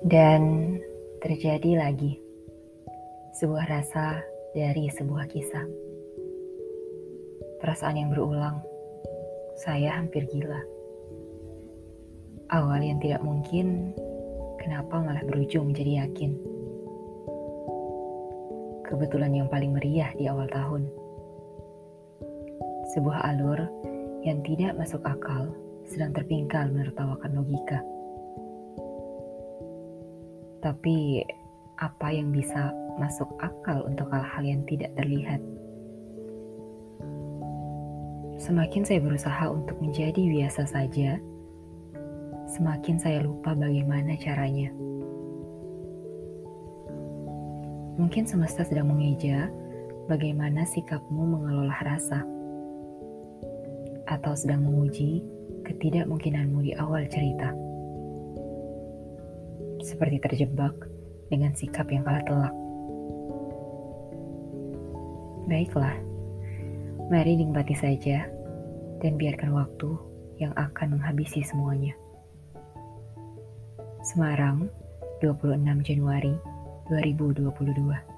Dan terjadi lagi sebuah rasa dari sebuah kisah. Perasaan yang berulang, saya hampir gila. Awal yang tidak mungkin, kenapa malah berujung menjadi yakin. Kebetulan yang paling meriah di awal tahun. Sebuah alur yang tidak masuk akal sedang terpingkal menertawakan logika. Tapi apa yang bisa masuk akal untuk hal-hal yang tidak terlihat? Semakin saya berusaha untuk menjadi biasa saja, semakin saya lupa bagaimana caranya. Mungkin semesta sedang mengeja bagaimana sikapmu mengelola rasa, atau sedang menguji ketidakmungkinanmu di awal cerita seperti terjebak dengan sikap yang kalah telak. Baiklah, mari nikmati saja dan biarkan waktu yang akan menghabisi semuanya. Semarang, 26 Januari 2022